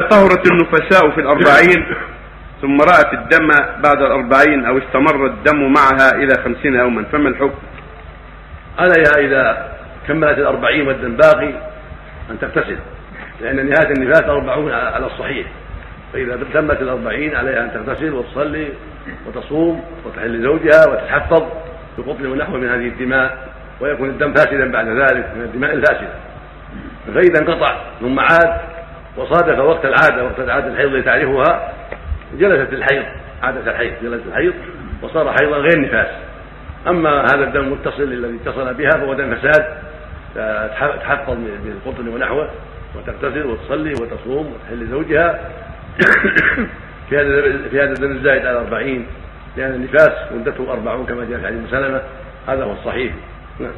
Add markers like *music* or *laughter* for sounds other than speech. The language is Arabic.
طهرت النفساء في الأربعين ثم رأت الدم بعد الأربعين أو استمر الدم معها إلى خمسين يوما. فما الحكم؟ عليها إذا كملت الأربعين والدم باقي أن تغتسل لأن نهاية النفاس أربعون على الصحيح. فإذا تمت الأربعين عليها أن تغتسل وتصلي وتصوم وتحل زوجها وتتحفظ بقطن ونحو من هذه الدماء ويكون الدم فاسدا بعد ذلك من الدماء الفاسدة. فإذا انقطع ثم عاد وصادف وقت العادة وقت العادة الحيض تعرفها جلست الحيض عادة الحيض جلست الحيض وصار حيضا غير نفاس. أما هذا الدم المتصل الذي اتصل بها فهو دم فساد تحفظ بالقطن ونحوه وتغتسل وتصلي وتصوم وتحل زوجها *coughs* في هذا الدم الزائد على أربعين لأن النفاس مدته أربعون كما جاء في حديث سلمة. هذا هو الصحيح. نعم.